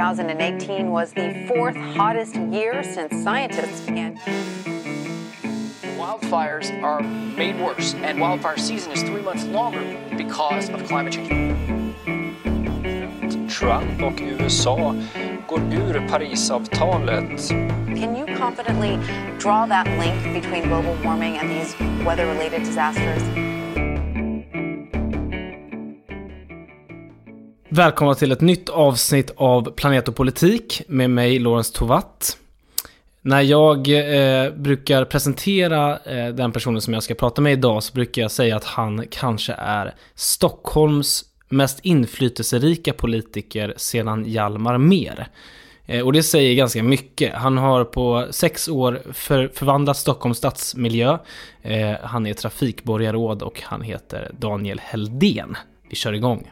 2018 was the fourth hottest year since scientists began. Wildfires are made worse, and wildfire season is three months longer because of climate change. Trump och USA går ur Parisavtalet. Can you confidently draw that link between global warming and these weather related disasters? Välkomna till ett nytt avsnitt av Planet och politik med mig, Lorentz Tovatt. När jag eh, brukar presentera eh, den personen som jag ska prata med idag så brukar jag säga att han kanske är Stockholms mest inflytelserika politiker sedan Hjalmar Mer. Eh, och det säger ganska mycket. Han har på sex år för, förvandlat Stockholms stadsmiljö. Eh, han är trafikborgarråd och han heter Daniel Heldén. Vi kör igång.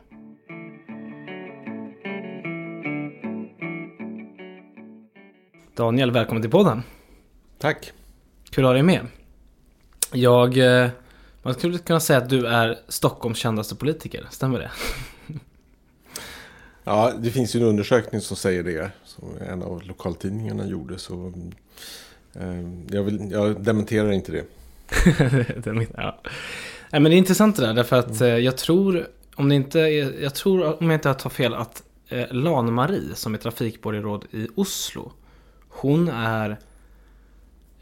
Daniel, välkommen till podden. Tack. Kul att ha dig med. Jag... eh, Man skulle kunna säga att du är Stockholms kändaste politiker, stämmer det? Ja, det finns ju en undersökning som säger det. Som en av lokaltidningarna gjorde. Så, eh, jag, vill, jag dementerar inte det. det ja. Nej, men det är intressant det där, därför att eh, jag tror, om det inte är, jag tror, om jag inte tar fel, att eh, Lan-Marie, som är trafikborgarråd i Oslo, hon är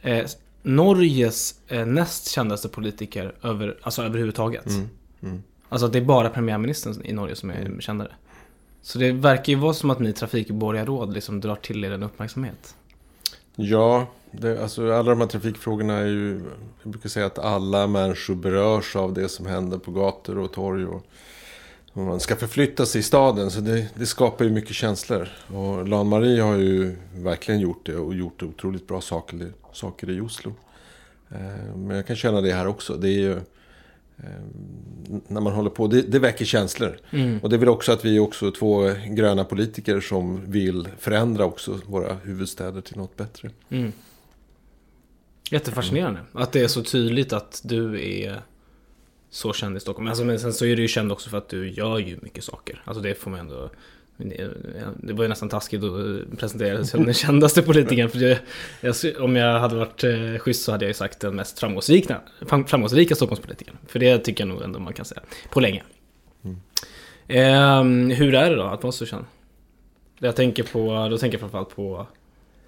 eh, Norges eh, näst kändaste politiker över, alltså överhuvudtaget. Mm, mm. Alltså det är bara premiärministern i Norge som är kändare. Så det verkar ju vara som att ni trafikborgarråd liksom drar till er en uppmärksamhet. Ja, det, alltså alla de här trafikfrågorna är ju... Jag brukar säga att alla människor berörs av det som händer på gator och torg. Och, och man ska förflytta sig i staden. Så det, det skapar ju mycket känslor. Och Lan-Marie har ju verkligen gjort det och gjort otroligt bra saker, saker i Oslo. Eh, Men jag kan känna det här också. Det är ju... eh, När man håller på, det, det väcker känslor. Och det är väl också att vi är också två gröna politiker som vill förändra också våra huvudstäder till något bättre. Jättefascinerande. Att det är så tydligt att du är så känd i Stockholm. Alltså, men sen så är du ju känd också för att du gör ju mycket saker. Alltså det får man ändå... Det var ju nästan taskigt att presentera dig som den kändaste politikern. För det, jag, om jag hade varit eh, schysst så hade jag ju sagt den mest framgångsrika, fram- framgångsrika Stockholmspolitikern. För det tycker jag nog ändå man kan säga. På länge. Ehm, hur är det då att vara så känd? Jag tänker på, då tänker jag framförallt på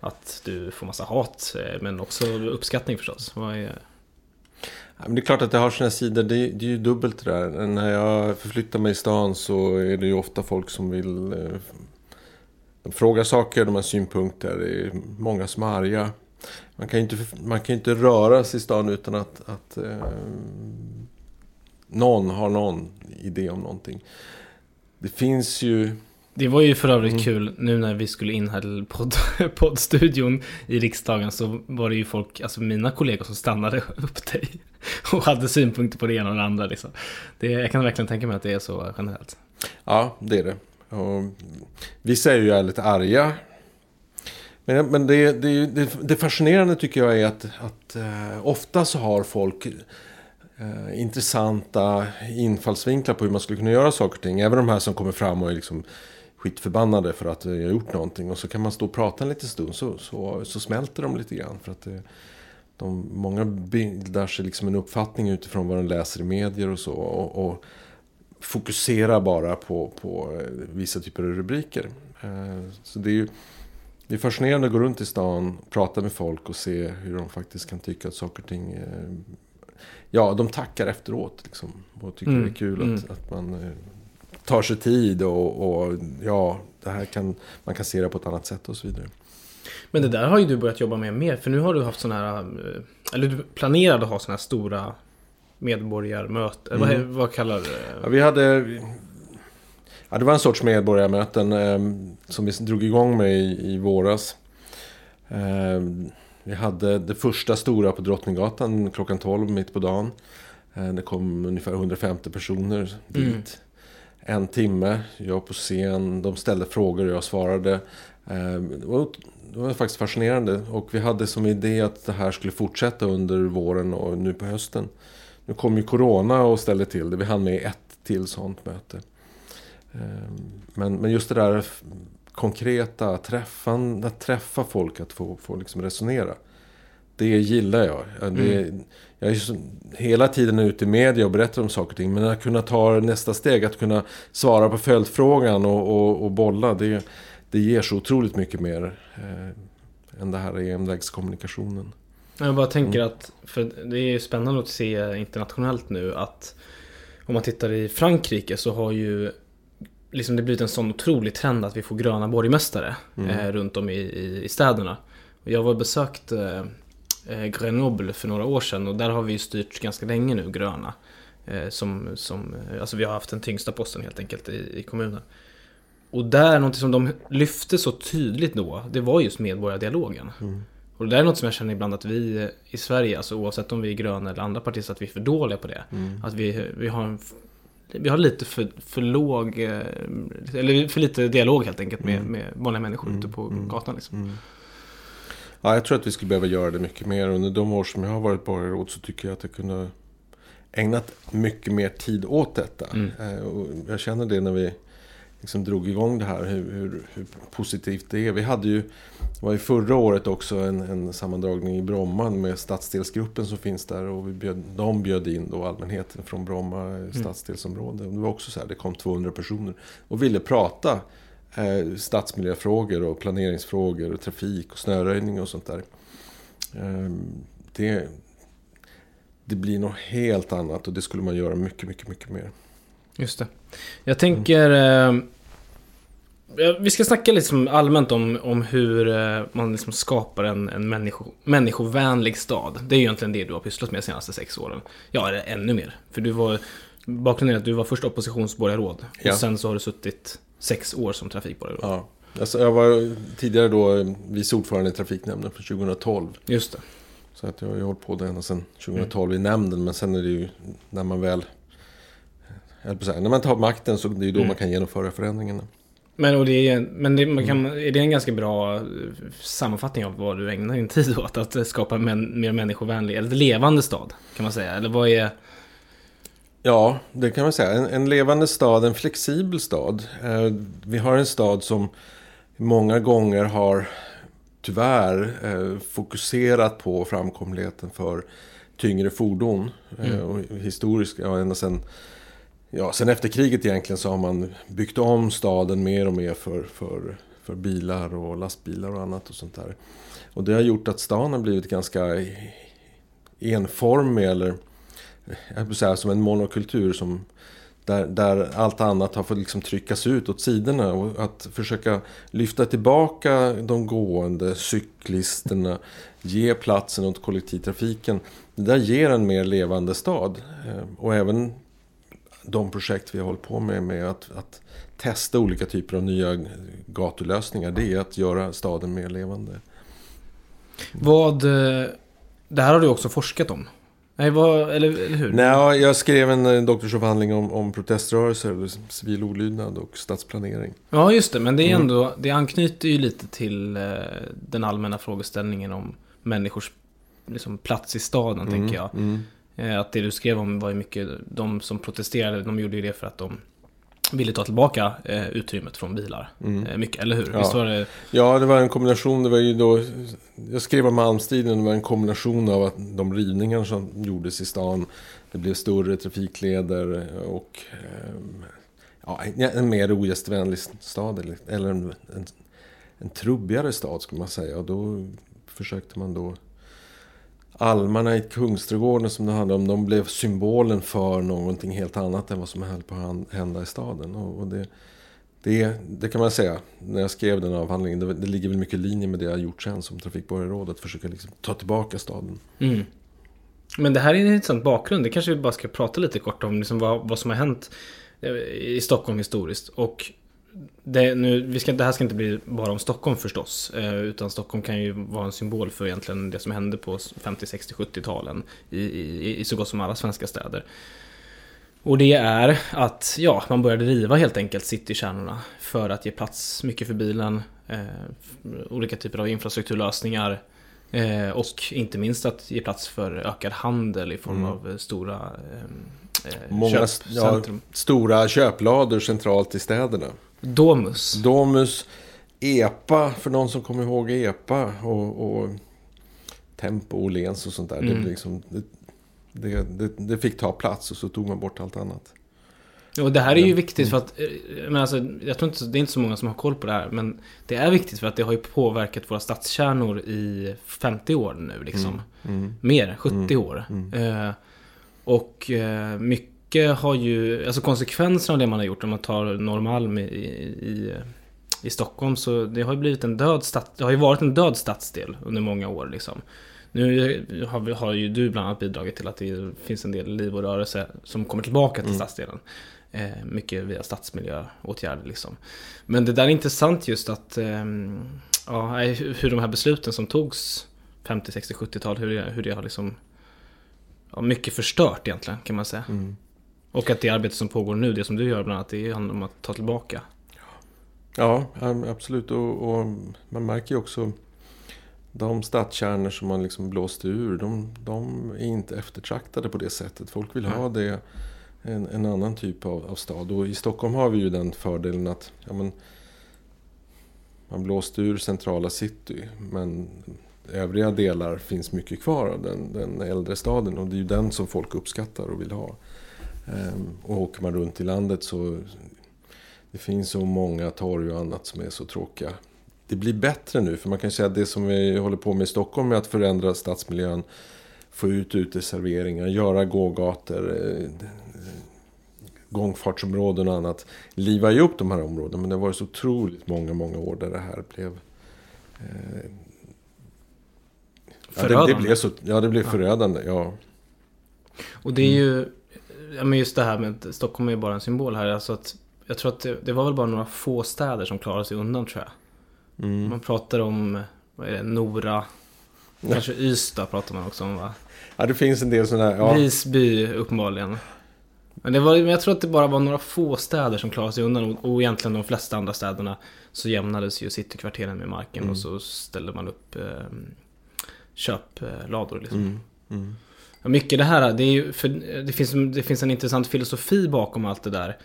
att du får massa hat, eh, men också uppskattning förstås. Vad är... Men det är klart att det har sina sidor. Det, det är ju dubbelt det där. När jag förflyttar mig i stan så är det ju ofta folk som vill... Eh, de frågar saker, de har synpunkter. Det är många som är arga. Man kan ju inte, man kan inte röra sig i stan utan att, att eh, någon har någon idé om någonting. Det finns ju... Det var ju för övrigt kul nu när vi skulle in här till podd, poddstudion i riksdagen så var det ju folk, alltså mina kollegor som stannade upp dig och hade synpunkter på det ena och det andra liksom. Det, jag kan verkligen tänka mig att det är så generellt. Ja, det är det. Och vissa är ju lite arga. Men, men det, det, det, det fascinerande tycker jag är att, att eh, ofta så har folk eh, intressanta infallsvinklar på hur man skulle kunna göra saker och ting. Även de här som kommer fram och är liksom skitförbannade för att jag har gjort någonting. Och så kan man stå och prata en liten stund så, så, så smälter de lite grann. För att eh, de, många bildar sig liksom en uppfattning utifrån vad de läser i medier och så. Och, och fokuserar bara på, på eh, vissa typer av rubriker. Eh, Så det är ju det är fascinerande att gå runt i stan, prata med folk och se hur de faktiskt kan tycka att saker och ting... eh, Ja, de tackar efteråt liksom. Och tycker Mm, det är kul mm. att, att man tar sig tid och, och ja, det här kan, man kan se det på ett annat sätt och så vidare. Men det där har ju du börjat jobba med mer, för nu har du haft sådana här, eh, eller du planerade att ha sådana här stora medborgarmöten, vad, vad kallar du Ja, det? vi hade... Ja, det var en sorts medborgarmöten eh, som vi drog igång med i, i våras. Eh, vi hade det första stora på Drottninggatan klockan 12 mitt på dagen. Eh, det kom ungefär 150 personer dit. Mm. En timme, jag på scen, de ställde frågor och jag svarade. Eh, det, var, faktiskt fascinerande och vi hade som idé att det här skulle fortsätta under våren och nu på hösten. Nu kom ju Corona och ställde till det. Vi hann med ett till sånt möte. Eh, Men, men just det där konkreta, träffan, att träffa folk, att få, få liksom resonera. Det gillar jag. Ja, Det, Mm. Jag är så, hela tiden ute i media och berättar om saker och ting. Men att kunna ta nästa steg, att kunna svara på följdfrågan och, och, och bolla. Det, det ger så otroligt mycket mer eh, än det här envägskommunikationen. Jag bara tänker Mm. att, för det är ju spännande att se internationellt nu att om man tittar i Frankrike så har ju liksom det blivit en sån otrolig trend att vi får gröna borgmästare Mm. eh, runt om i, i, i städerna. Och jag var besökt eh, Grenoble för några år sedan och där har vi ju styrt ganska länge nu gröna. Eh, som, som, alltså vi har haft den tyngsta posten helt enkelt i, i kommunen. Och där, någonting som de lyfte så tydligt då, det var just medborgardialogen. Och det där är något som jag känner ibland att vi eh, i Sverige, alltså oavsett om vi är gröna eller andra partier, att vi är för dåliga på det. Att vi, vi har en, vi har lite för, för låg, eh, eller för lite dialog helt enkelt med, med vanliga människor ute på gatan liksom. Ja, jag tror att vi skulle behöva göra det mycket mer. Under de år som jag har varit borgarråd så tycker jag att jag kunde ägnat mycket mer tid åt detta. Eh, och jag känner det när vi liksom drog igång det här, hur, hur, hur positivt det är. Vi hade ju, det var ju förra året också en, en sammandragning i Bromma med stadsdelsgruppen som finns där. Och vi bjöd, de bjöd in då allmänheten från Bromma eh, stadsdelsområde. Och det var också så här, det kom 200 personer och ville prata eh, stadsmiljöfrågor och planeringsfrågor och trafik och snöröjning och sånt där. Eh, det, det blir något helt annat och det skulle man göra mycket, mycket, mycket mer. Just det. Jag tänker... Eh, vi ska snacka liksom allmänt om, om hur eh, man liksom skapar en, en människo, människovänlig stad. Det är ju egentligen det du har pysslat med de senaste sex åren. Ja, eller ännu mer. För du var... Bakgrunden är att du var först oppositionsborgarråd. Ja. Och sen så har du suttit sex år som trafikborgarråd. Ja. Alltså, jag var tidigare då eh, vice ordförande i trafiknämnden från 2012. Just det. Så att jag har ju hållit på det ända sedan 2012 i nämnden. Men sen är det ju när man väl... Jag höll på att säga, när man tar makten så det är ju då man kan genomföra förändringarna. Men, och det är, men det, man kan, är det en ganska bra eh, sammanfattning av vad du ägnar din tid åt? Att skapa en mer människovänlig, eller levande stad, kan man säga? Eller vad är... Ja, det kan man säga. En, en levande stad, en flexibel stad. Eh, vi har en stad som många gånger har tyvärr eh, fokuserat på framkomligheten för tyngre fordon. Eh, och historiskt, ja, ända sedan, ja, sen efter kriget egentligen så har man byggt om staden mer och mer för, för, för bilar och lastbilar och annat och sånt där. Och det har gjort att stan har blivit ganska enformig eller jag vill säga som en monokultur som där, där allt annat har fått liksom tryckas ut åt sidorna och att försöka lyfta tillbaka de gående, cyklisterna, ge platsen åt kollektivtrafiken. Det där ger en mer levande stad. Eh, och även de projekt vi har hållit på med, med att, att testa olika typer av nya gatulösningar, det är att göra staden mer levande. Vad... eh, Det här har du också forskat om. Nej, vad, eller, eller hur? Nej, jag skrev en eh, doktorsavhandling om, om proteströrelser, civil olydnad och stadsplanering. Ja, just det. Men det är Mm. ändå... Det anknyter ju lite till eh, den allmänna frågeställningen om människors liksom, plats i staden, tänker jag. Mm. Eh, Att det du skrev om var ju mycket... De som protesterade, de gjorde ju det för att de ville ta tillbaka eh, utrymmet från bilar. Eh, mycket, eller hur? Mm. Ja. Visst var det... Ja, det var en kombination. Det var ju då, jag skrev om Malmstriden. Det var en kombination av att de rivningar som gjordes i stan. Det blev större trafikleder och ja, en mer ogästvänlig stad. Eller, eller en, en, en trubbigare stad skulle man säga. Och då försökte man då... Almarna i Kungsträdgården som det handlade om, de blev symbolen för någonting helt annat än vad som höll på att hända i staden. Och, och det, det, det kan man säga, när jag skrev den avhandlingen, det, det ligger väl mycket i linje med det jag har gjort sen som trafikborgarråd, att försöka liksom ta tillbaka staden. Mm. Men det här är en intressant bakgrund. Det kanske vi bara ska prata lite kort om liksom vad, vad som har hänt eh, i Stockholm historiskt. Och det, nu, vi ska, det här ska inte bli bara om Stockholm förstås. Eh, utan Stockholm kan ju vara en symbol för egentligen det som hände på 50, 60, 70-talen i, i, i så gott som alla svenska städer. Och det är att ja, man började riva helt enkelt citykärnorna för att ge plats mycket för bilen. Eh, olika typer av infrastrukturlösningar. Eh, och inte minst att ge plats för ökad handel i form av eh, stora eh, eh, Många ja, köpcentrum. stora köplador centralt i städerna. Domus. Domus, EPA, för någon som kommer ihåg EPA och, och Tempo och Lens och sånt där. Mm. Det, liksom, det, det, det, fick ta plats och så tog man bort allt annat. Och det här är ju Mm. viktigt för att, eh, men alltså, jag tror inte, det är inte så många som har koll på det här, men det är viktigt för att det har ju påverkat våra stadskärnor i 50 år nu liksom. Mm. Mer, 70 år. Mm. Eh, och eh, mycket har ju, alltså konsekvenserna av det man har gjort, om man tar Norrmalm i, i, i Stockholm, så det har ju blivit en död stad, det har ju varit en död stadsdel under många år liksom. Nu har, vi- har ju du bland annat bidragit till att det finns en del liv och rörelse som kommer tillbaka till Mm. stadsdelen. Eh, mycket via stadsmiljöåtgärder liksom. Men det där är intressant just att, ehm, ja, hur de här besluten som togs 50, 60, 70-tal, hur det, hur det har liksom, ja, mycket förstört egentligen kan man säga. Mm. Och att det arbete som pågår nu, det som du gör bland annat, det handlar om att ta tillbaka. Ja, absolut. Och, och man märker ju också de stadskärnor som man liksom blåste ur, de, de är inte eftertraktade på det sättet. Folk vill ha det, en, en annan typ av, av stad. Och i Stockholm har vi ju den fördelen att ja, men, man blåste ur centrala city, men övriga delar finns mycket kvar av den, den äldre staden. Och det är ju den som folk uppskattar och vill ha. Ehm, och åker man runt i landet så det finns så många torg och annat som är så tråkiga. Det blir bättre nu, för man kan säga att det som vi håller på med i Stockholm är att förändra stadsmiljön, få ut uteserveringar, göra gågator, eh, gångfartsområden och annat. Liva ju upp de här områdena, men det har varit så otroligt många, många år där det här blev... Eh, ja, det, det blev så, ja, det blev förödande, ja. Och det är ju, ja men just det här med att Stockholm är ju bara en symbol här. Alltså att, jag tror att det, det var väl bara några få städer som klarade sig undan tror jag. Mm. Man pratar om, vad är det, Nora. Kanske Ystad pratar man också om va? Ja, det finns en del sådana här... Ja, Visby uppenbarligen. Men, det var, men jag tror att det bara var några få städer som klarade sig undan och, och egentligen de flesta andra städerna så jämnades ju citykvarteren med marken Mm. och så ställde man upp eh, köplador liksom. mm, mm. Mycket det här, det, är ju, för det, finns, det finns en intressant filosofi bakom allt det där.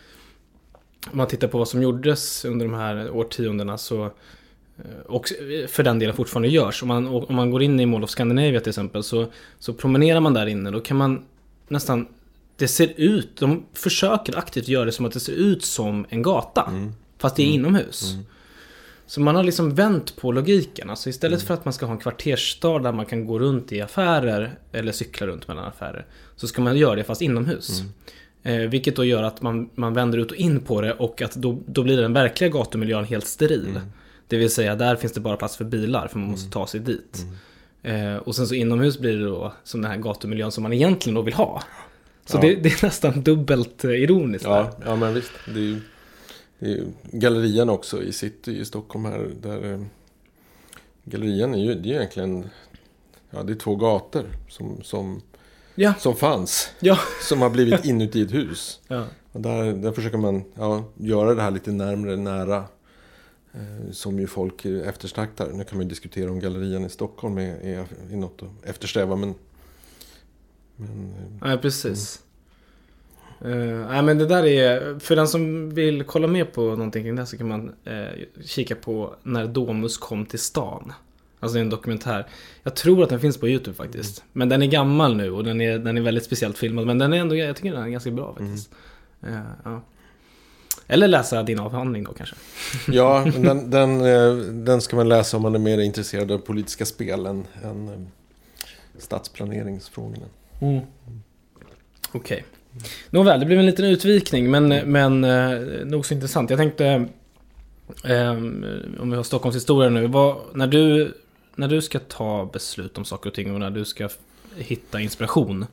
Om man tittar på vad som gjordes under de här årtiondena så eh, och för den delen fortfarande görs. Om man, om man går in i Mall of Scandinavia till exempel så, så promenerar man där inne. Då kan man nästan... Det ser ut, de försöker aktivt göra det som att det ser ut som en gata. Fast det är inomhus. Så man har liksom vänt på logiken. Alltså istället för att man ska ha en kvartersstad där man kan gå runt i affärer eller cykla runt mellan affärer. Så ska man göra det fast inomhus. Eh, vilket då gör att man, man vänder ut och in på det och att då, då blir den verkliga gatumiljön helt steril. Det vill säga där finns det bara plats för bilar för man måste ta sig dit. Eh, och sen så inomhus blir det då som den här gatumiljön som man egentligen då vill ha. Så Ja. det, det är nästan dubbelt eh, ironiskt. där. Ja, ja men visst. Det är ju gallerian också i city i Stockholm här. Där, eh, gallerian är ju det är egentligen ja, det är två gator som, som, Ja. som fanns. Ja. Som har blivit inuti ett hus. ja. Och där, där försöker man ja, göra det här lite närmre, nära. Eh, som ju folk efterstraktar. Nu kan man ju diskutera om gallerian i Stockholm är, är, är något att eftersträva. Men, men eh, Nej, precis. Eh, nej, men det där är... För den som vill kolla mer på någonting kring det här så kan man eh, kika på När Domus kom till stan. Alltså det är en dokumentär. Jag tror att den finns på YouTube faktiskt. Men den är gammal nu och den är, den är väldigt speciellt filmad. Men den är ändå, jag tycker den är ganska bra faktiskt. Eh, ja. Eller läsa din avhandling då kanske. Ja, den, den, den ska man läsa om man är mer intresserad av politiska spel än, än stadsplaneringsfrågorna. Okej. Nåväl, det blev en liten utvikning men, men eh, nog så intressant. Jag tänkte, eh, om vi har Stockholms historia nu. Vad, när, du, när du ska ta beslut om saker och ting och när du ska hitta inspiration.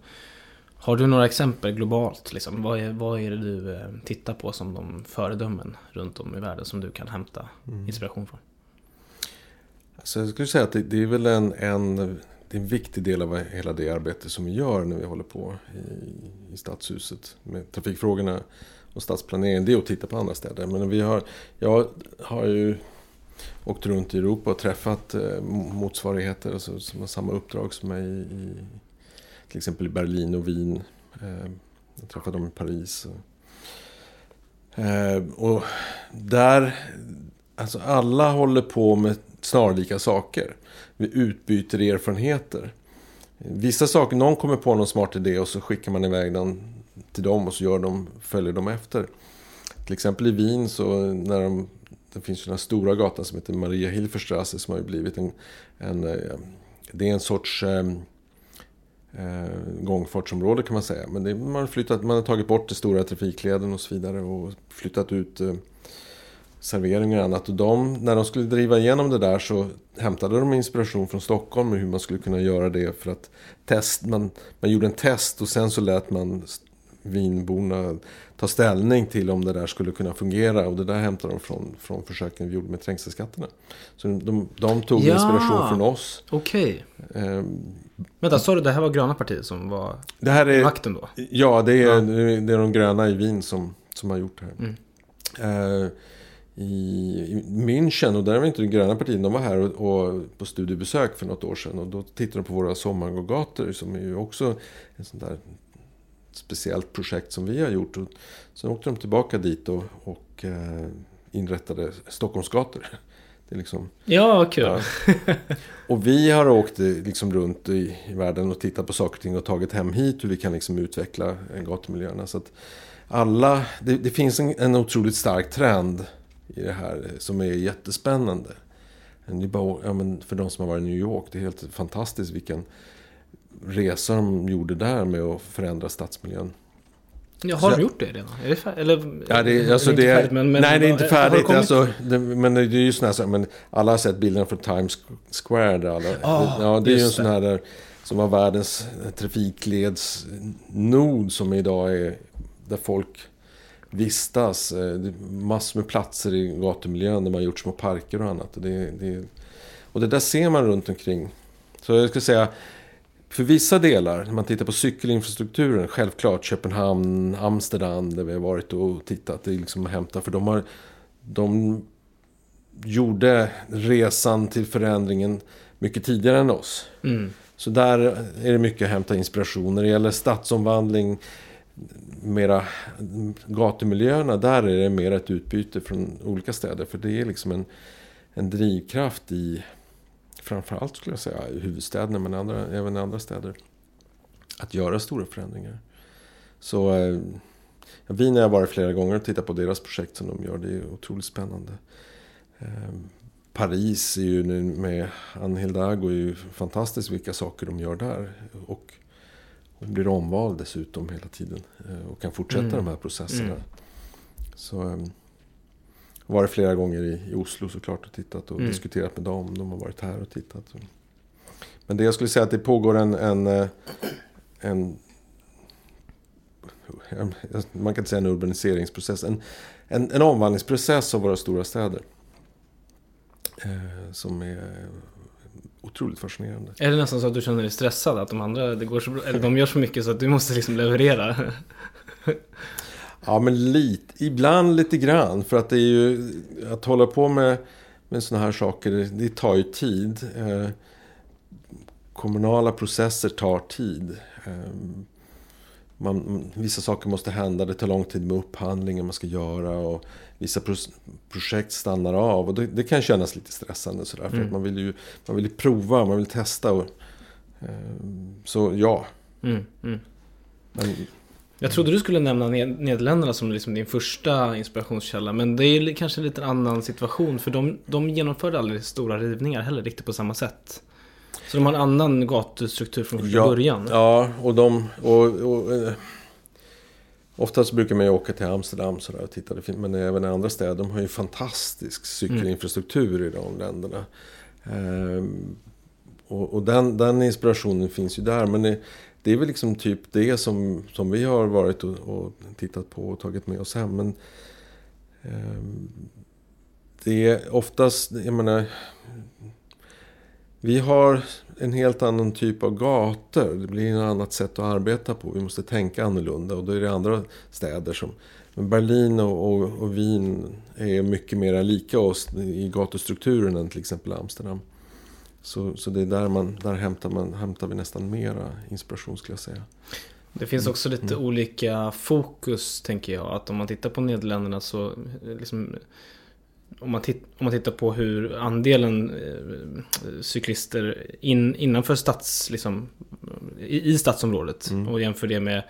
Har du några exempel globalt? Liksom? Vad, är, vad är det du eh, tittar på som de föredömen runt om i världen som du kan hämta inspiration från? Så jag skulle säga att det, det är väl en, en, det är en viktig del av hela det arbete som vi gör när vi håller på i, i stadshuset med trafikfrågorna och stadsplaneringen. Det är att titta på andra städer. Men vi har, jag har ju åkt runt i Europa och träffat eh, motsvarigheter alltså, som har samma uppdrag som mig i, i till exempel i Berlin och Wien. Eh, jag träffade dem i Paris. Och, eh, och där alltså alla håller på med snarlika saker. Vi utbyter erfarenheter. Vissa saker, någon kommer på någon smart idé och så skickar man iväg den till dem och så gör de, följer de efter. Till exempel i Wien så när de, det finns den här stora gatan som heter Maria Hilferstrasse som har ju blivit en, en eh, det är en sorts eh, eh, gångfartsområde kan man säga. Men det, man, har flyttat, man har tagit bort den stora trafikleden och så vidare och flyttat ut eh, serveringar och annat. Och de, när de skulle driva igenom det där så hämtade de inspiration från Stockholm med hur man skulle kunna göra det för att test, man, man gjorde en test och sen så lät man vinborna ta ställning till om det där skulle kunna fungera. Och det där hämtade de från, från försöken vi gjorde med trängselskatterna. Så de, de tog Ja. inspiration från oss. Okej. Eh, Vänta, sa du det här var gröna partiet som var det här är, makten då? Ja, det är, Ja. det är de gröna i Wien som, som har gjort det här. Mm. Eh, i, München, och där var inte det gröna partiet, de var här och, och på studiebesök för något år sedan. Och då tittade de på våra sommargågator som är ju också ett sånt där speciellt projekt som vi har gjort. Och sen åkte de tillbaka dit och, och eh, inrättade Stockholmsgator. Det är liksom, Ja, kul. Ja. Och vi har åkt eh, liksom runt i, i världen och tittat på saker och ting och tagit hem hit hur vi kan liksom utveckla gatumiljöerna. Så att alla, det, det finns en, en otroligt stark trend i det här som är jättespännande. Det är bara, ja, men för de som har varit i New York, det är helt fantastiskt vilken resa de gjorde där med att förändra stadsmiljön. Ja, har Så- de gjort det redan? Är det eller, Ja, det, är- alltså inte det är, färdigt, men- men- nej, det är inte det färdigt. kommit- Alltså, det, men det är ju såna här, men alla har sett bilderna från Times Square. Där alla, Ah, ja, det är ju en sån här där, som var världens trafikledsnod som idag är där folk vistas. Eh, massor med platser i gatumiljön där man gjort små parker och annat. Och det, det, och det där ser man runt omkring. Så jag skulle säga, för vissa delar, när man tittar på cykelinfrastrukturen, självklart Köpenhamn, Amsterdam, där vi har varit och tittat, det är liksom att hämta, för de har, de gjorde resan till förändringen mycket tidigare än oss. Mm. Så där är det mycket att hämta inspiration. När det gäller stadsomvandling, mera gatumiljöerna, där är det mer ett utbyte från olika städer. För det är liksom en, en drivkraft i, framförallt skulle jag säga, i huvudstäderna, men andra, även i andra städer. Att göra stora förändringar. Så eh, Wien har jag varit flera gånger och tittat på deras projekt som de gör. Det är otroligt spännande. Eh, Paris är ju nu med Anne Hildago är ju fantastiskt vilka saker de gör där. Och hon blir omvald dessutom hela tiden. eh, Och kan fortsätta Mm. de här processerna. Mm. Så eh, jag har varit flera gånger i, i Oslo såklart och tittat och Mm. diskuterat med dem. De har varit här och tittat. Men det jag skulle säga att det pågår en, en, eh, en man kan inte säga en urbaniseringsprocess. En, en, en omvandlingsprocess av våra stora städer. Eh, som är otroligt fascinerande. Är det nästan så att du känner dig stressad? Att de andra, det går så bra, eller de gör så mycket så att du måste liksom leverera? Ja, men lite, ibland lite grann. För att det är ju, att hålla på med, med sådana här saker, det, tar ju tid. Eh, kommunala processer tar tid. Eh, man, vissa saker måste hända, det tar lång tid med upphandlingen man ska göra. Och vissa pro, projekt stannar av. Och det, det kan kännas lite stressande sådär. För Mm. att man vill ju man vill prova, man vill testa. Och, eh, så ja. Mm, mm. Men, Jag trodde du skulle nämna Ned- Nederländerna som liksom din första inspirationskälla. Men det är kanske en lite annan situation. För de, de genomförde aldrig stora rivningar heller riktigt på samma sätt. Så de har en annan gatustruktur från första Ja, början. Ja, och de... Och, och, eh, oftast brukar man ju åka till Amsterdam sådär och titta. Men även andra städer. De har ju fantastisk cykelinfrastruktur i de länderna. Ehm, och och den, den inspirationen finns ju där. Men det, det är väl liksom typ det som, som vi har varit och, och tittat på och tagit med oss hem. Men ehm, det är oftast, jag menar... Vi har en helt annan typ av gator. Det blir ett annat sätt att arbeta på. Vi måste tänka annorlunda. Och då är det andra städer som... Men Berlin och, och, och Wien är mycket mer lika oss i gatustrukturen än till exempel Amsterdam. Så, så det är där, man, där hämtar, man, hämtar vi nästan mera inspiration skulle jag säga. Det finns också lite olika fokus tänker jag. Att om man tittar på Nederländerna så liksom om man, titt, om man tittar på hur andelen eh, cyklister in, innanför stads, liksom, i, i stadsområdet Mm. och jämför det med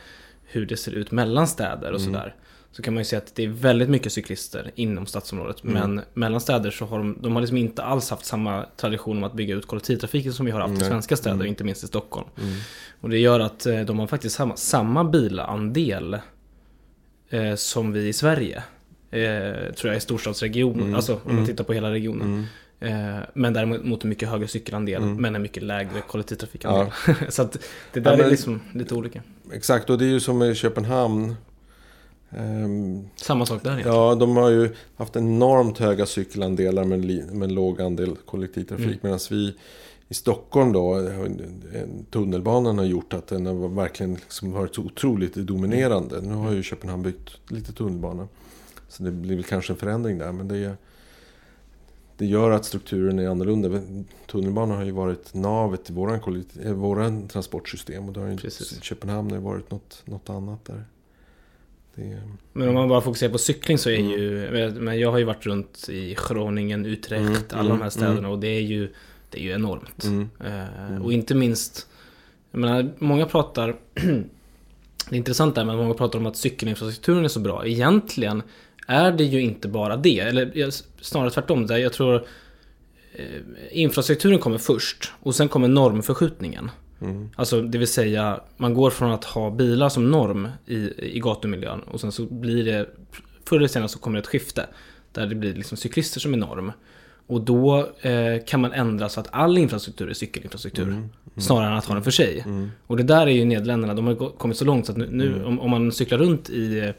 hur det ser ut mellan städer och Mm. sådär. Så kan man ju säga att det är väldigt mycket cyklister inom stadsområdet. Mm. Men mellan städer så har de, de har liksom inte alls haft samma tradition om att bygga ut kollektivtrafiken som vi har haft i svenska städer, inte minst i Stockholm. Och det gör att eh, de har faktiskt samma, samma bilandel eh, som vi i Sverige. Eh, tror jag i storstadsregionen, alltså om man tittar på hela regionen. Eh, men däremot mot en mycket högre cykelandel, men en mycket lägre kollektivtrafikandel. Så att det där Ja, men- är liksom lite olika. Exakt, och det är ju som i Köpenhamn. Ehm, Samma sak där egentligen. Ja, de har ju haft enormt höga cykelandelar med, li- med en låg andel kollektivtrafik. Mm. Medan vi i Stockholm då, en- tunnelbanan har gjort att den har verkligen liksom varit så otroligt dominerande. Nu har ju Köpenhamn byggt lite tunnelbana. Så det blir väl kanske en förändring där. Men det, det gör att strukturen är annorlunda. Tunnelbanan har ju varit navet i våran, eh, våran transportsystem. Och då har ju. Köpenhamn har ju varit något, något annat där. Det Men om man bara fokuserar på cykling så är Mm. ju, men jag har ju varit runt i Groningen, Utrecht, Mm, alla de här mm, städerna och det är ju, det är ju enormt. Mm. Eh, Och inte minst, jag menar, många pratar, det är intressant där, men många pratar om att cykelinfrastrukturen är så bra. Egentligen är det ju inte bara det, eller snarare tvärtom. Där jag tror eh, infrastrukturen kommer först och sen kommer normförskjutningen. Alltså det vill säga, man går från att ha bilar som norm i, i gatumiljön och sen så blir det, förr eller senare så kommer det ett skifte. Där det blir liksom cyklister som är norm. Och då eh, kan man ändra så att all infrastruktur är cykelinfrastruktur. Snarare än att ha den för sig. Och det där är ju Nederländerna, de har kommit så långt så att nu, nu om, om man cyklar runt i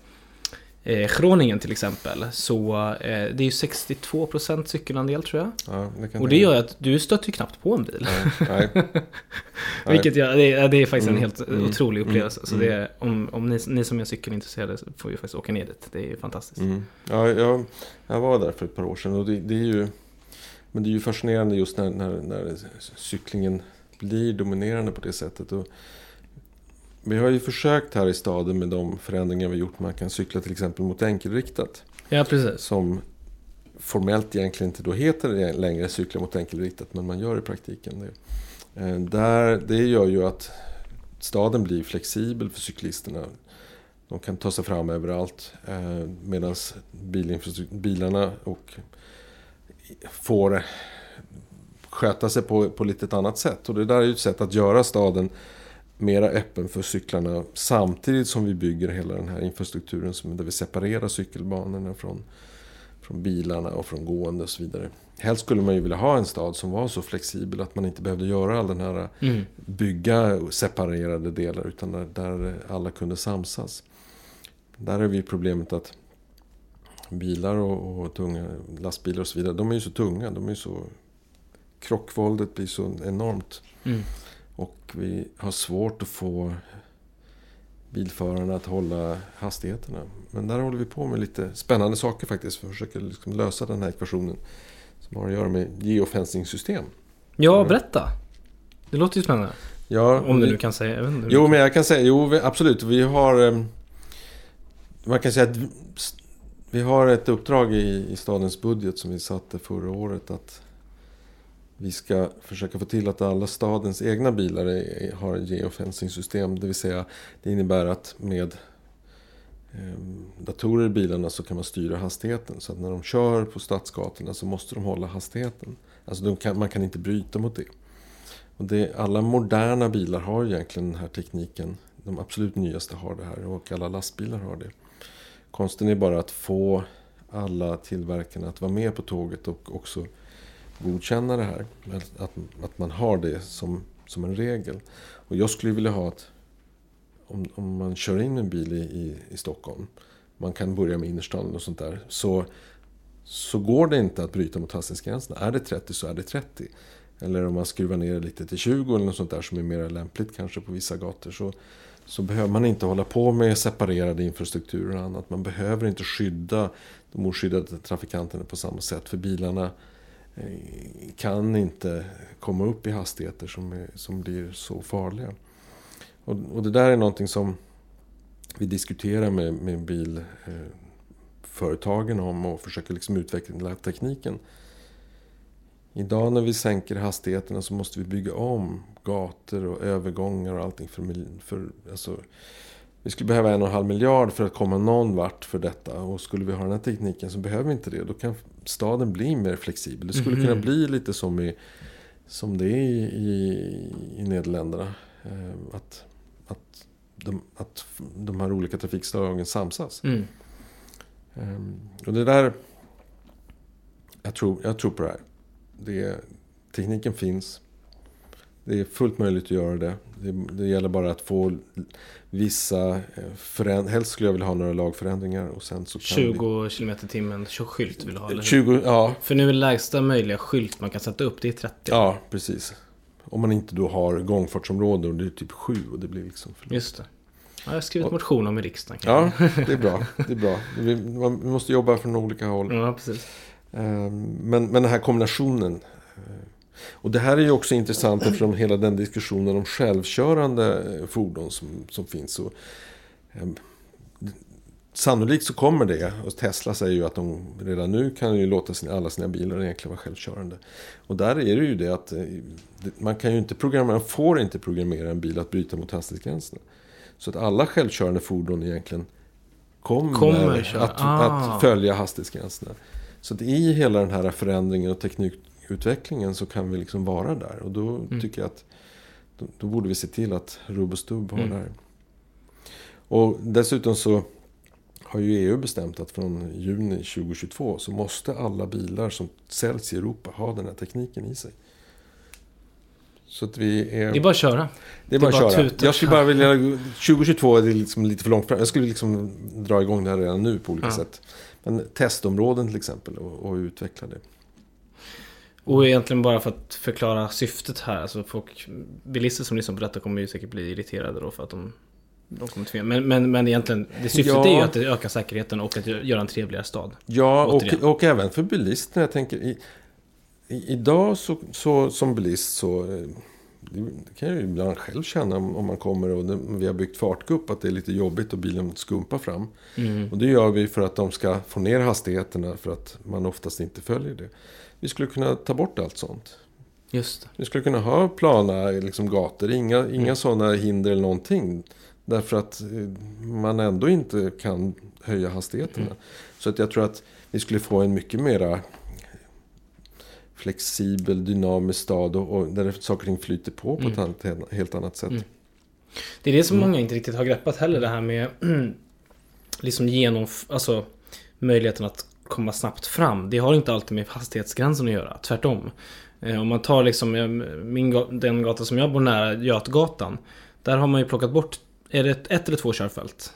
eh, Groningen till exempel. Så eh, det är ju 62% cykelandel tror jag. Ja, det Och det gör ju att du stöter ju knappt på en bil. Nej. Nej. Vilket jag, det, är, det är faktiskt en Mm, helt mm, otrolig upplevelse. mm, så det är, om, om ni, ni som är cykelintresserade får ju faktiskt åka ner dit. Det är ju fantastiskt. Mm. Ja, jag, jag var där för ett par år sedan och det, det är ju Men det är ju fascinerande just när, när, när cyklingen blir dominerande på det sättet. Och vi har ju försökt här i staden med de förändringar vi gjort. Man kan cykla till exempel mot enkelriktat. Ja, precis. Som formellt egentligen inte då heter det längre cykla mot enkelriktat. Men man gör i praktiken det. Eh, Där, det gör ju att staden blir flexibel för cyklisterna. De kan ta sig fram överallt. Eh, Medan bilarna och får sköta sig på, på lite ett annat sätt. Och det där är ju ett sätt att göra staden mera öppen för cyklarna samtidigt som vi bygger hela den här infrastrukturen som, där vi separerar cykelbanorna från, från bilarna och från gående och så vidare. Helst skulle man ju vilja ha en stad som var så flexibel att man inte behövde göra all den här Mm. bygga separerade delar utan där, där alla kunde samsas. Där är vi problemet att bilar och, och tunga lastbilar och så vidare, de är ju så tunga, de är så krockvåldet blir så enormt. Mm. Och vi har svårt att få bilförarna att hålla hastigheterna. Men där håller vi på med lite spännande saker faktiskt. För att försöka liksom lösa den här ekvationen. Som har att göra med geofencing-system. Ja, berätta. Det låter ju spännande. Ja, Om du vi- nu kan säga. Jag vet. Jo, men jag kan säga, jo vi- absolut. Vi har... eh, Man kan säga att vi har ett uppdrag i, i stadens budget som vi satte förra året. Att vi ska försöka få till att alla stadens egna bilar är, har geofencing-system. Det vill säga, det innebär att med eh, datorer i bilarna så kan man styra hastigheten. Så att när de kör på stadsgatorna så måste de hålla hastigheten. Alltså de kan, man kan inte bryta mot det. Och det, alla moderna bilar har egentligen den här tekniken. De absolut nyaste har det här och alla lastbilar har det. Konsten är bara att få alla tillverkarna att vara med på tåget och också godkänna det här. Att, att man har det som, som en regel. Och jag skulle vilja ha att om, om man kör in en bil i, i, i Stockholm. Man kan börja med innerstan och sånt där. Så, så går det inte att bryta mot hastighetsgränserna. Är det 30 så är det 30. Eller om man skruvar ner lite till 20 eller något sånt där som är mer lämpligt kanske på vissa gator. Så, så behöver man inte hålla på med separerade infrastrukturer och annat. Man behöver inte skydda de oskyddade trafikanterna på samma sätt. För bilarna Eh, kan inte komma upp i hastigheter som, är, som blir så farliga. Och, och det där är någonting som vi diskuterar med, med bilföretagen om och försöker liksom utveckla tekniken. Idag när vi sänker hastigheterna så måste vi bygga om gator och övergångar och allting. För, för, alltså, vi skulle behöva en och en halv miljard för att komma någon vart för detta. Och skulle vi ha den här tekniken så behöver vi inte det. Då kan staden bli mer flexibel. Det skulle mm. kunna bli lite som, i, som det är i, i, i Nederländerna. Eh, att, att, de, att de här olika trafikslagen samsas. Mm. Um, och det där... Jag tror, jag tror på det här. Det, tekniken finns. Det är fullt möjligt att göra det. Det, det gäller bara att få vissa eh, förändringar. Helst skulle jag vilja ha några lagförändringar. Och sen så 20 vi... km timmen skylt vill du ha? Eller 20, ja. För nu är lägsta möjliga skylt man kan sätta upp, det är 30. Ja, precis. Om man inte då har gångfartsområde och det är typ 7 och det blir liksom för Just det. Ja, jag har skrivit motion om i riksdagen. Ja, det är bra. Det är bra. Vi, vi måste jobba från olika håll. Ja, precis. Ehm, men, men den här kombinationen eh, och det här är ju också intressant eftersom hela den diskussionen om självkörande eh, fordon som, som finns. Och, eh, sannolikt så kommer det. Och Tesla säger ju att de redan nu kan ju låta sina, alla sina bilar egentligen vara självkörande. Och där är det ju det att eh, man kan ju inte programmera, man får inte programmera en bil att bryta mot hastighetsgränserna. Så att alla självkörande fordon egentligen kommer, kommer att, ah. att, följa hastighetsgränserna. Så att i hela den här förändringen och teknik, utvecklingen så kan vi liksom vara där. Och då mm. tycker jag att då, då, borde vi se till att rubb och stubb har mm. det här. Och dessutom så har ju EU bestämt att från juni 2022 så måste alla bilar som säljs i Europa ha den här tekniken i sig. Så att vi är... Det är bara att köra. Det är bara, att köra. Jag skulle bara vilja... 2022 är liksom lite för långt fram. Jag skulle liksom dra igång det här redan nu på olika ja. sätt. Men testområden till exempel och, och utveckla det. Och egentligen bara för att förklara syftet här. Alltså folk, bilister som lyssnar på detta kommer ju säkert bli irriterade då för att de, de kommer tvinga. Men, men, men egentligen, det syftet ja. är ju att ökar säkerheten och att göra en trevligare stad. Ja, och, och även för bilisterna. Jag tänker, i, i, idag så, så, som bilist så eh, det kan jag ju ibland själv känna om man kommer och vi har byggt fartgupp att det är lite jobbigt och bilen skumpar fram. Mm. Och det gör vi för att de ska få ner hastigheterna för att man oftast inte följer det. Vi skulle kunna ta bort allt sånt. Just det. Vi skulle kunna ha plana liksom, gator, inga, inga mm. sådana hinder eller någonting. Därför att eh, man ändå inte kan höja hastigheterna. Mm. Så att jag tror att vi skulle få en mycket mera flexibel, dynamisk stad och, och där saker och ting flyter på på mm. ett helt annat sätt. Mm. Det är det som mm. många inte riktigt har greppat heller, det här med liksom genom, alltså möjligheten att komma snabbt fram. Det har inte alltid med hastighetsgränsen att göra, tvärtom. Eh, om man tar liksom min, den gata som jag bor nära, Götgatan. Där har man ju plockat bort, är det ett eller två körfält?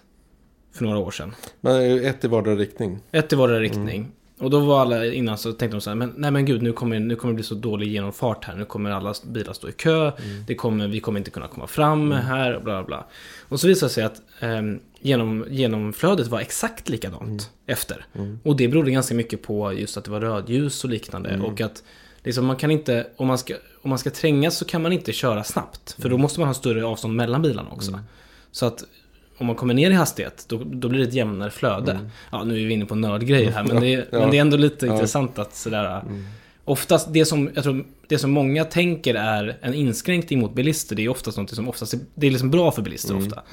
För några år sedan. Men ett i vardera riktning. Ett i vardera riktning. Mm. Och då var alla innan så tänkte de så här, men nej men gud nu kommer, nu kommer det bli så dålig genomfart här. Nu kommer alla bilar stå i kö. Mm. Det kommer, vi kommer inte kunna komma fram mm. här och bla bla. Och så visade det sig att eh, genom, genomflödet var exakt likadant mm. efter. Mm. Och det berodde ganska mycket på just att det var rödljus och liknande. Mm. Och att liksom, man kan inte, om man, ska, om man ska trängas så kan man inte köra snabbt. För då mm. måste man ha större avstånd mellan bilarna också. Så att om man kommer ner i hastighet, då, då blir det ett jämnare flöde. Mm. Ja, nu är vi inne på nördgrejer här, men det, är, ja. men det är ändå lite ja. intressant att sådär... Mm. Oftast, det som, jag tror, det som många tänker är en inskränkning mot bilister, det är oftast något som oftast, det är liksom bra för bilister mm. ofta.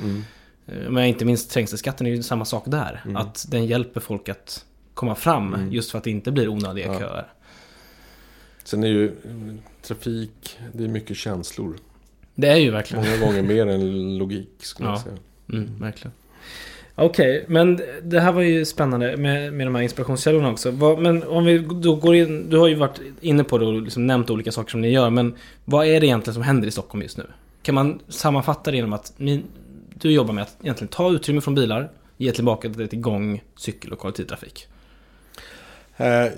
Eh, men inte minst trängselskatten är ju samma sak där. Mm. Att den hjälper folk att komma fram, mm. just för att det inte blir onödiga ja. köer. Sen är ju trafik, det är mycket känslor. Det är ju verkligen. Många gånger mer än logik, skulle jag säga. Mm, verkligen. Okej, okay, men det här var ju spännande med, med de här inspirationskällorna också. Vad, men om vi då går in, du har ju varit inne på det och liksom nämnt olika saker som ni gör, men vad är det egentligen som händer i Stockholm just nu? Kan man sammanfatta det genom att ni, du jobbar med att egentligen ta utrymme från bilar, ge tillbaka det till gång, cykel och kollektivtrafik? Uh,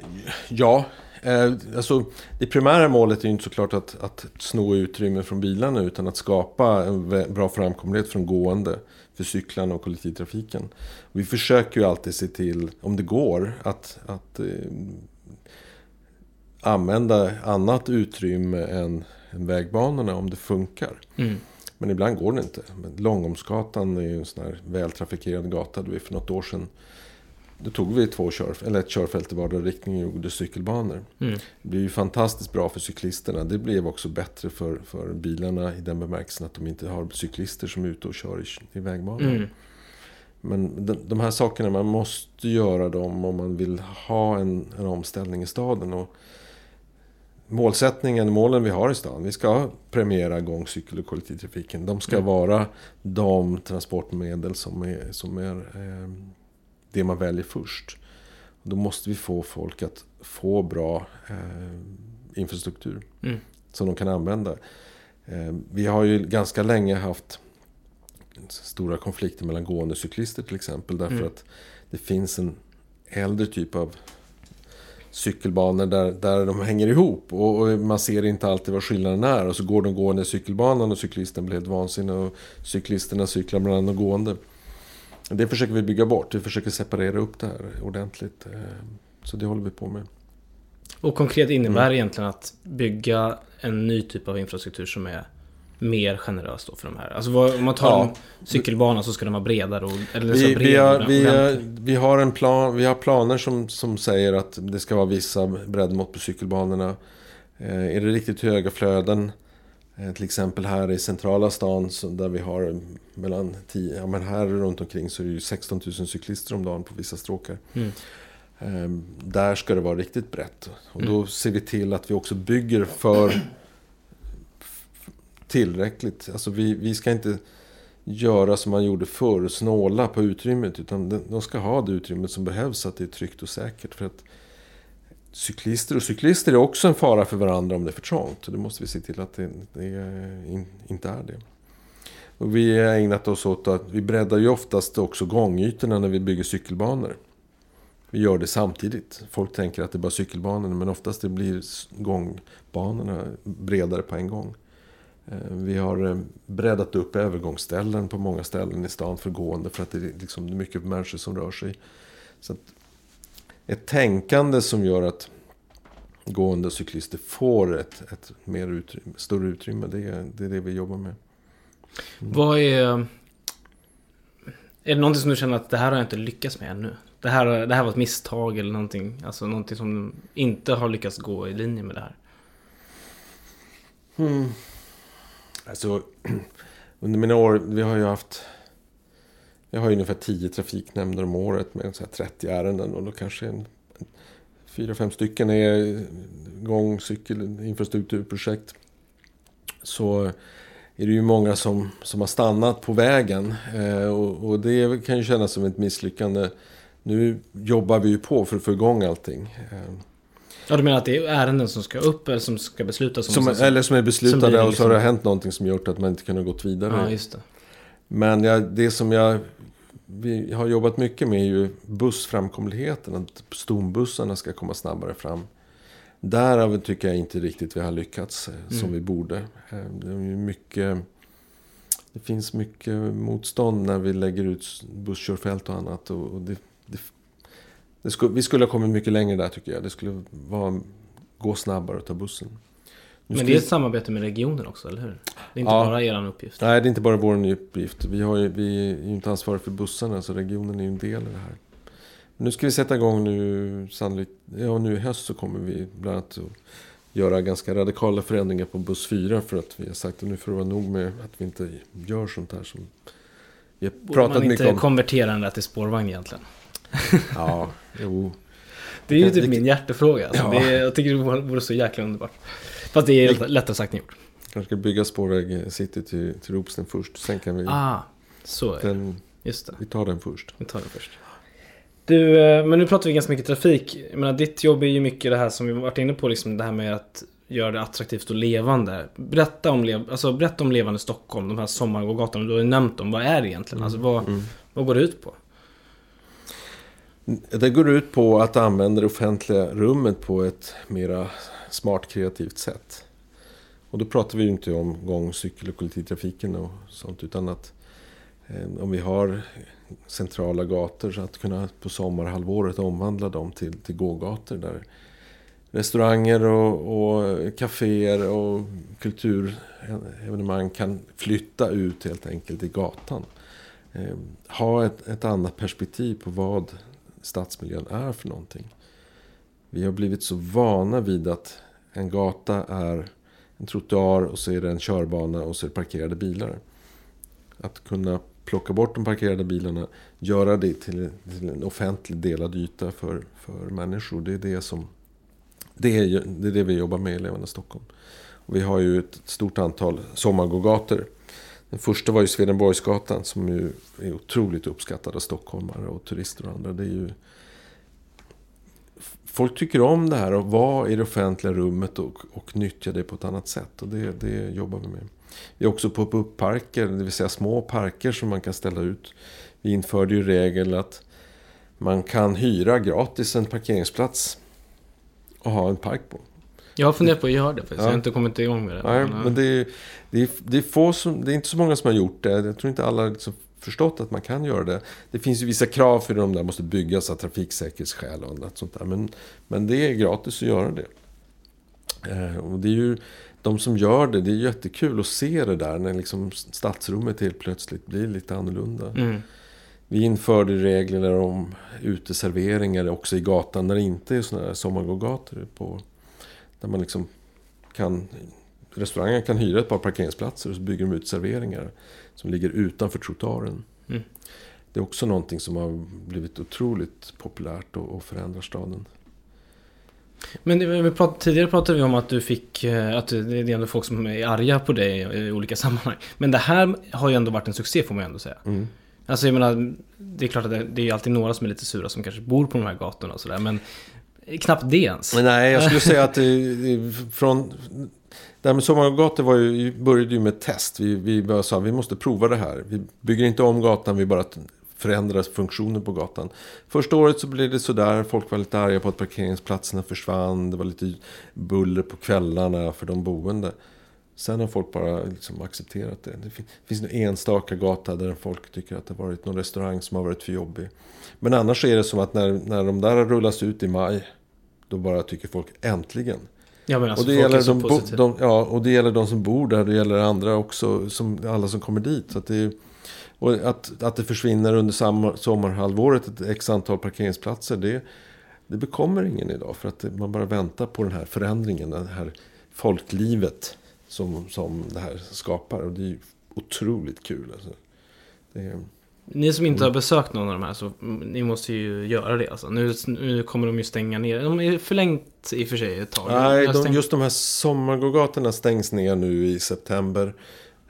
ja, Eh, alltså, det primära målet är ju inte såklart att, att sno utrymme från bilarna utan att skapa en bra framkomlighet de gående, för cyklarna och kollektivtrafiken. Vi försöker ju alltid se till, om det går, att, att eh, använda annat utrymme än, än vägbanorna om det funkar. Mm. Men ibland går det inte. Långholmsgatan är ju en sån här vältrafikerad gata. Där vi för något år sedan då tog vi två kör, eller ett körfält i vardera riktning och gjorde cykelbanor. Mm. Det blev ju fantastiskt bra för cyklisterna. Det blev också bättre för, för bilarna i den bemärkelsen att de inte har cyklister som är ute och kör i, i vägbanan. Mm. Men de, de här sakerna, man måste göra dem om man vill ha en, en omställning i staden. Och målsättningen, målen vi har i stan, vi ska premiera gång, cykel och kollektivtrafiken. De ska Mm. vara de transportmedel som är, som är eh, det man väljer först. Då måste vi få folk att få bra eh, infrastruktur Mm. som de kan använda. Eh, vi har ju ganska länge haft stora konflikter mellan gående och cyklister till exempel. Därför Mm. att det finns en äldre typ av cykelbanor där, där de hänger ihop. Och, och man ser inte alltid vad skillnaden är. Och så går de gående i cykelbanan och cyklisten blir helt vansinnig. Och cyklisterna cyklar mellan de gående. Det försöker vi bygga bort. Vi försöker separera upp det här ordentligt. Eh, Så det håller vi på med. Och konkret innebär Mm. egentligen att bygga en ny typ av infrastruktur som är mer generös då för de här. Alltså vad, om man tar Ja. en cykelbana så ska den vara bredare och... Eller Vi, vi, har, och vi, har, ordentlig. vi har en plan, vi har planer som, som säger att det ska vara vissa breddmått på cykelbanorna. Eh, är det riktigt höga flöden, eh, till exempel här i centrala stan så där vi har mellan 10, ja men här runt omkring så är det ju 16 000 cyklister om dagen på vissa stråkar. Mm. Eh, där ska det vara riktigt brett. Och då ser vi till att vi också bygger för tillräckligt. Alltså vi, vi ska inte göra som man gjorde förr, snåla på utrymmet. Utan de, ska ha det utrymmet som behövs så att det är tryggt och säkert. För att cyklister och cyklister är också en fara för varandra om det är för trångt. Och det måste vi se till att det, det in, inte är det. Och vi har ägnat oss åt att vi breddar ju oftast också gångytorna när vi bygger cykelbanor. Vi gör det samtidigt. Folk tänker att det är bara cykelbanorna men oftast det blir gångbanorna bredare på en gång. Eh, Vi har eh, breddat upp övergångsställen på många ställen i stan för gående för att det är liksom mycket människor som rör sig. Så att ett tänkande som gör att gående och cyklister får ett, ett mer utrymme, större utrymme, det är, det är det vi jobbar med. Vad är... Är det någonting som du känner att det här har jag inte lyckats med ännu? Det här, det här var ett misstag eller någonting? Alltså någonting som inte har lyckats gå i linje med det här? Alltså, under mina år, vi har ju haft... Jag har ju ungefär 10 trafiknämnder om året med så här 30 ärenden och då kanske en, fyra, fem stycken är gång, cykel, infrastrukturprojekt. Så är det ju många som, som har stannat på vägen eh, och, och det kan ju kännas som ett misslyckande. Nu jobbar vi ju på för att få igång allting. Eh, Ja, du menar att det är ärenden som ska upp eller som ska beslutas om? som, och sen- eller som är som beslutade blir och så har det liksom- hänt någonting som gjort att man inte kunnat gått vidare. Ja, just det. Men jag, det som jag vi har jobbat mycket med är ju bussframkomligheten. Att stombussarna ska komma snabbare fram. Därav tycker jag inte riktigt vi har lyckats eh, som Mm. vi borde. Eh, Det, är mycket, det finns mycket motstånd när vi lägger ut busskörfält och annat. Och, det skulle, vi skulle ha kommit mycket längre där tycker jag. Det skulle vara, gå snabbare att ta bussen. Nu Men det är ett samarbete med regionen också, eller hur? Det är inte Ja. bara er uppgift. Nej, det är inte bara vår uppgift. Vi, har ju, vi är ju inte ansvariga för bussarna, så regionen är ju en del i det här. Nu ska vi sätta igång nu, sannolikt, ja nu i höst så kommer vi bland annat att göra ganska radikala förändringar på buss 4 för att vi har sagt att nu får det vara nog med att vi inte gör sånt här som vi har Borde pratat man mycket inte om. konvertera den där till spårvagn egentligen? Ja, jo. Det är ju typ det- min hjärtefråga. Alltså. Ja. Det är, jag tycker det vore så jäkla underbart. Fast det är lättare sagt än gjort. Kanske ska bygga spårväg City till, till Ropsten först. Sen kan vi, Ah, så är det. den, Just det. vi tar den först. Vi tar det först. Du, eh, men nu pratar vi ganska mycket trafik. Jag menar, ditt jobb är ju mycket det här som vi varit inne på, liksom det här med att göra det attraktivt och levande. Berätta om, lev, alltså, berätta om levande Stockholm, de här sommargågatorna. Du har ju nämnt dem. Vad är det egentligen? Alltså, vad, Mm. vad går det ut på? Det går ut på att använda det offentliga rummet på ett mera smart kreativt sätt. Och då pratar vi ju inte om gång, cykel och kollektivtrafiken och sånt utan att eh, om vi har centrala gator så att kunna på sommarhalvåret omvandla dem till, till gågator där restauranger och, och kaféer och kulturevenemang kan flytta ut helt enkelt i gatan. Eh, ha ett, ett annat perspektiv på vad stadsmiljön är för någonting. Vi har blivit så vana vid att en gata är en trottoar och så är det en körbana och så är det parkerade bilar. Att kunna plocka bort de parkerade bilarna, göra det till, till en offentlig delad yta för, för människor. Det är det, som, det, är, det är det vi jobbar med i Levande Stockholm. Och vi har ju ett stort antal sommargågator. Den första var ju Swedenborgsgatan som ju är otroligt uppskattad av stockholmare och turister och andra. Det är ju... Folk tycker om det här att vara i det offentliga rummet och, och nyttja det på ett annat sätt. Och det, det jobbar vi med. Vi har också pop-up-parker, det vill säga små parker som man kan ställa ut. Vi införde ju regel att man kan hyra gratis en parkeringsplats och ha en park på. Jag har funderat på att göra det faktiskt. Ja. Jag har inte kommit igång med det. Nej, men det är, det är, det är, få som, det är inte så många som har gjort det. Jag tror inte alla har liksom förstått att man kan göra det. Det finns ju vissa krav för de där måste byggas av trafiksäkerhetsskäl och annat sånt där. Men, men det är gratis att göra det. Eh, och det är ju de som gör det, det är jättekul att se det där när liksom stadsrummet helt plötsligt blir lite annorlunda. Mm. Vi införde regler om uteserveringar också i gatan när det inte är sådana här sommargågator. På, där man liksom kan, restaurangen kan hyra ett par parkeringsplatser och så bygger de ut serveringar som ligger utanför trottoaren. Mm. Det är också någonting som har blivit otroligt populärt och, och förändrar staden. Men vi prat, tidigare pratade vi om att du fick, eh, att det är ändå folk som är arga på dig i olika sammanhang. Men det här har ju ändå varit en succé får man ju ändå säga. Mm. Alltså jag menar, det är klart att det, det är alltid några som är lite sura som kanske bor på de här gatorna och sådär. Men knappt det ens. Men nej, jag skulle säga att det, från... Det här med sommargator var ju, började ju med test. Vi, vi bara sa vi måste prova det här. Vi bygger inte om gatan, vi bara förändrar funktionen på gatan. Första året så blev det sådär. Folk var lite arga på att parkeringsplatserna försvann. Det var lite buller på kvällarna för de boende. Sen har folk bara liksom accepterat det. Det finns en enstaka gata där folk tycker att det har varit någon restaurang som har varit för jobbig. Men annars är det som att när, när de där rullas ut i maj. Då bara tycker folk äntligen. Ja, men alltså och det gäller de, bo, de, ja, och det gäller de som bor där. Det gäller andra också. Som, alla som kommer dit. Så att det och att, att det försvinner under sommar, sommarhalvåret ett x antal parkeringsplatser. Det, det bekommer ingen idag. För att man bara väntar på den här förändringen. Det här folklivet som, som det här skapar. Och det är ju otroligt kul. Alltså. Är... Ni som inte har besökt någon av de här, så ni måste ju göra det. Alltså. Nu, nu kommer de ju stänga ner. De är förlängt i och för sig ett tag. Nej, de, just de här sommargågatorna stängs ner nu i september.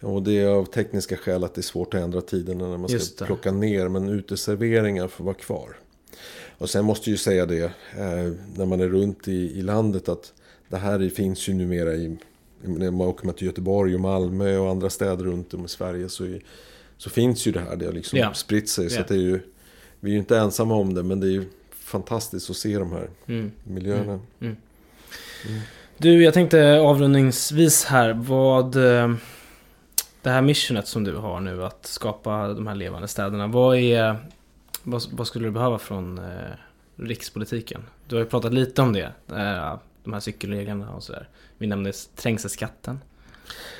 Och det är av tekniska skäl att det är svårt att ändra tiderna när man ska plocka ner. Men uteserveringar får vara kvar. Och sen måste jag ju säga det, eh, när man är runt i, i landet, att det här finns ju numera i... När man åker till Göteborg och Malmö och andra städer runt om i Sverige så, är, så finns ju det här. Det har liksom ja. spritt sig. Så det är ju, vi är ju inte ensamma om det, men det är ju fantastiskt att se de här mm. miljöerna. Mm. Mm. mm. Du, jag tänkte avrundningsvis här, vad... Eh, det här missionet som du har nu att skapa de här levande städerna. Vad, är, vad, vad skulle du behöva från eh, rikspolitiken? Du har ju pratat lite om det. Eh, de här cykelreglerna och sådär. Vi nämnde trängselskatten.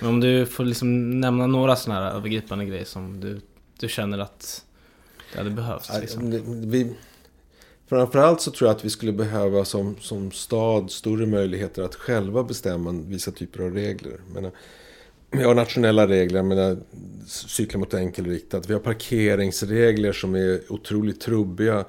Men om du får liksom nämna några sådana här övergripande grejer som du, du känner att det hade behövts. Liksom. Vi, framförallt så tror jag att vi skulle behöva som, som stad större möjligheter att själva bestämma vissa typer av regler. Men, vi har nationella regler, jag menar, cykla mot enkelriktat. Vi har parkeringsregler som är otroligt trubbiga.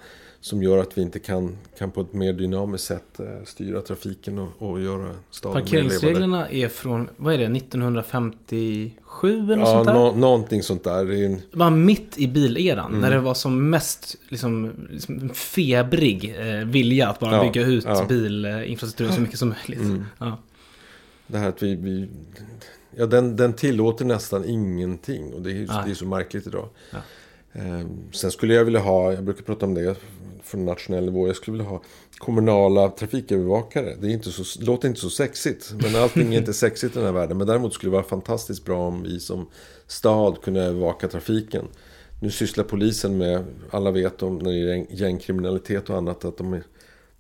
Som gör att vi inte kan, kan på ett mer dynamiskt sätt eh, styra trafiken och, och göra staden Parkeringsreglerna är från, vad är det, 1957 eller ja, sånt där? No, någonting sånt där. Det en... var mitt i bileran. Mm. När det var som mest liksom, liksom febrig eh, vilja att bara ja, bygga ut ja. bilinfrastrukturen så mycket som möjligt. Mm. Ja. Det här att vi, vi Ja, den, den tillåter nästan ingenting. Och det är, det är så märkligt idag. Ja. Eh, sen skulle jag vilja ha, jag brukar prata om det från nationell nivå. Jag skulle vilja ha kommunala trafikövervakare. Det, är inte så, låter inte så sexigt. Men allting är inte sexigt i den här världen. Men däremot skulle det vara fantastiskt bra om vi som stad kunde övervaka trafiken. Nu sysslar polisen med, alla vet om när det är gängkriminalitet och annat, att de är,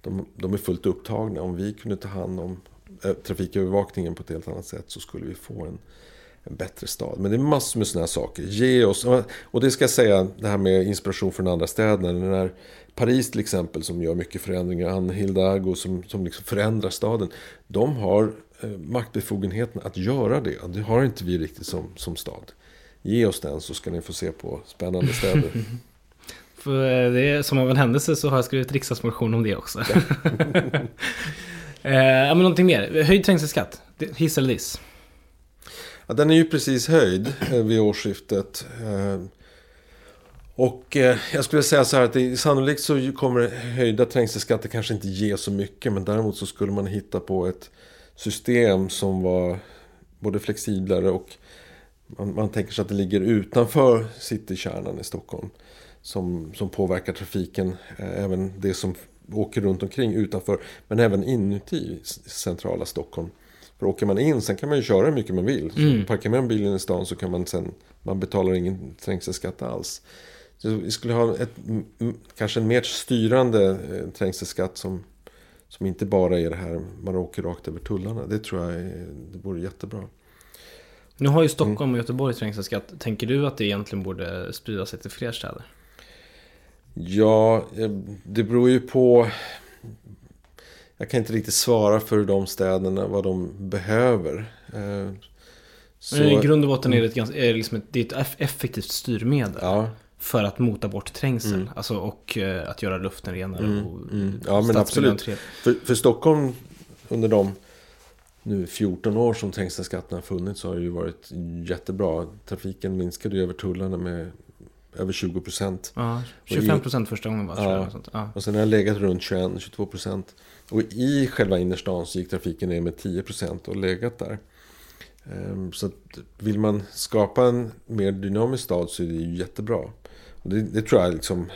de, de är fullt upptagna. Om vi kunde ta hand om trafikövervakningen på ett helt annat sätt så skulle vi få en, en bättre stad. Men det är massor med sådana här saker. Ge oss, och det ska jag säga, det här med inspiration från andra städer. När Paris till exempel som gör mycket förändringar, Anne Hidalgo som, som liksom förändrar staden. De har eh, maktbefogenheten att göra det. Det har inte vi riktigt som, som stad. Ge oss den så ska ni få se på spännande städer. För eh, det är, som av en händelse så har jag skrivit riksdagsmotion om det också. eh, ja, men någonting mer. Höjd trängselskatt. Hiss eller diss? Ja, den är ju precis höjd eh, vid årsskiftet. Eh, och eh, jag skulle säga så här att det, sannolikt så kommer höjda trängselskatter kanske inte ge så mycket. Men däremot så skulle man hitta på ett system som var både flexiblare och man, man tänker sig att det ligger utanför citykärnan i Stockholm. Som, som påverkar trafiken, även det som åker runt omkring utanför. Men även inuti centrala Stockholm. För åker man in, sen kan man ju köra hur mycket man vill. Mm. Parkerar man bilen i stan så kan man sen, man betalar ingen trängselskatt alls. Vi skulle ha ett, kanske en mer styrande eh, trängselskatt som, som inte bara är det här man åker rakt över tullarna. Det tror jag är, det vore jättebra. Nu har ju Stockholm och Göteborg trängselskatt. Tänker du att det egentligen borde sprida sig till fler städer? Ja, eh, det beror ju på jag kan inte riktigt svara för de städerna vad de behöver. Eh, så, Men i grund och botten är det ett, ganska, är det liksom ett, det är ett effektivt styrmedel. Ja. För att mota bort trängsel. Mm. Alltså, och uh, att göra luften renare. Mm. Och, mm. Ja men absolut. För, för Stockholm under de nu 14 år som trängselskatten har funnits så har det ju varit jättebra. Trafiken minskade ju över tullarna med över 20 procent. Ja, 25 procent första gången var ja. ja. Och sen har det legat runt 21-22 procent. Och i själva innerstan så gick trafiken ner med 10 procent och legat där. Ehm, så vill man skapa en mer dynamisk stad så är det ju jättebra. Det, det tror jag liksom...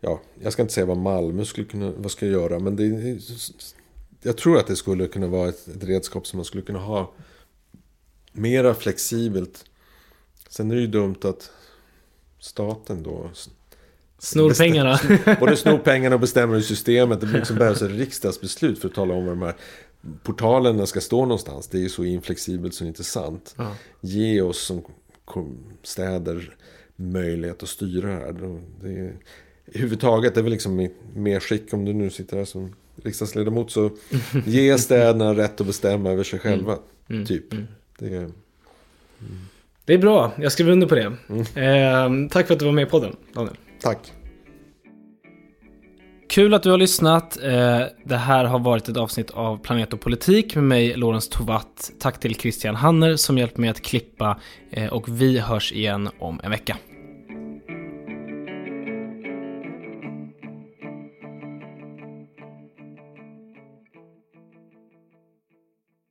Ja, jag ska inte säga vad Malmö skulle kunna vad ska göra. Men det, jag tror att det skulle kunna vara ett, ett redskap som man skulle kunna ha mera flexibelt. Sen är det ju dumt att staten då Snor pengarna. Både snor pengarna och bestämmer i systemet. Det liksom behövs ett riksdagsbeslut för att tala om var de här portalerna ska stå någonstans. Det är ju så inflexibelt så det är inte sant. Ja. Ge oss som städer möjlighet att styra det här. Det är, huvudtaget, det är väl liksom mer skick om du nu sitter här som riksdagsledamot. Så ge städerna rätt att bestämma över sig själva. Mm. Mm. Typ. Mm. Det är, det är bra, jag skriver under på det. Mm. Eh, tack för att du var med i podden, Daniel. Tack. Kul att du har lyssnat. Eh, det här har varit ett avsnitt av Planet och politik med mig, Lorentz Tovatt. Tack till Christian Hanner som hjälpt mig att klippa eh, och vi hörs igen om en vecka.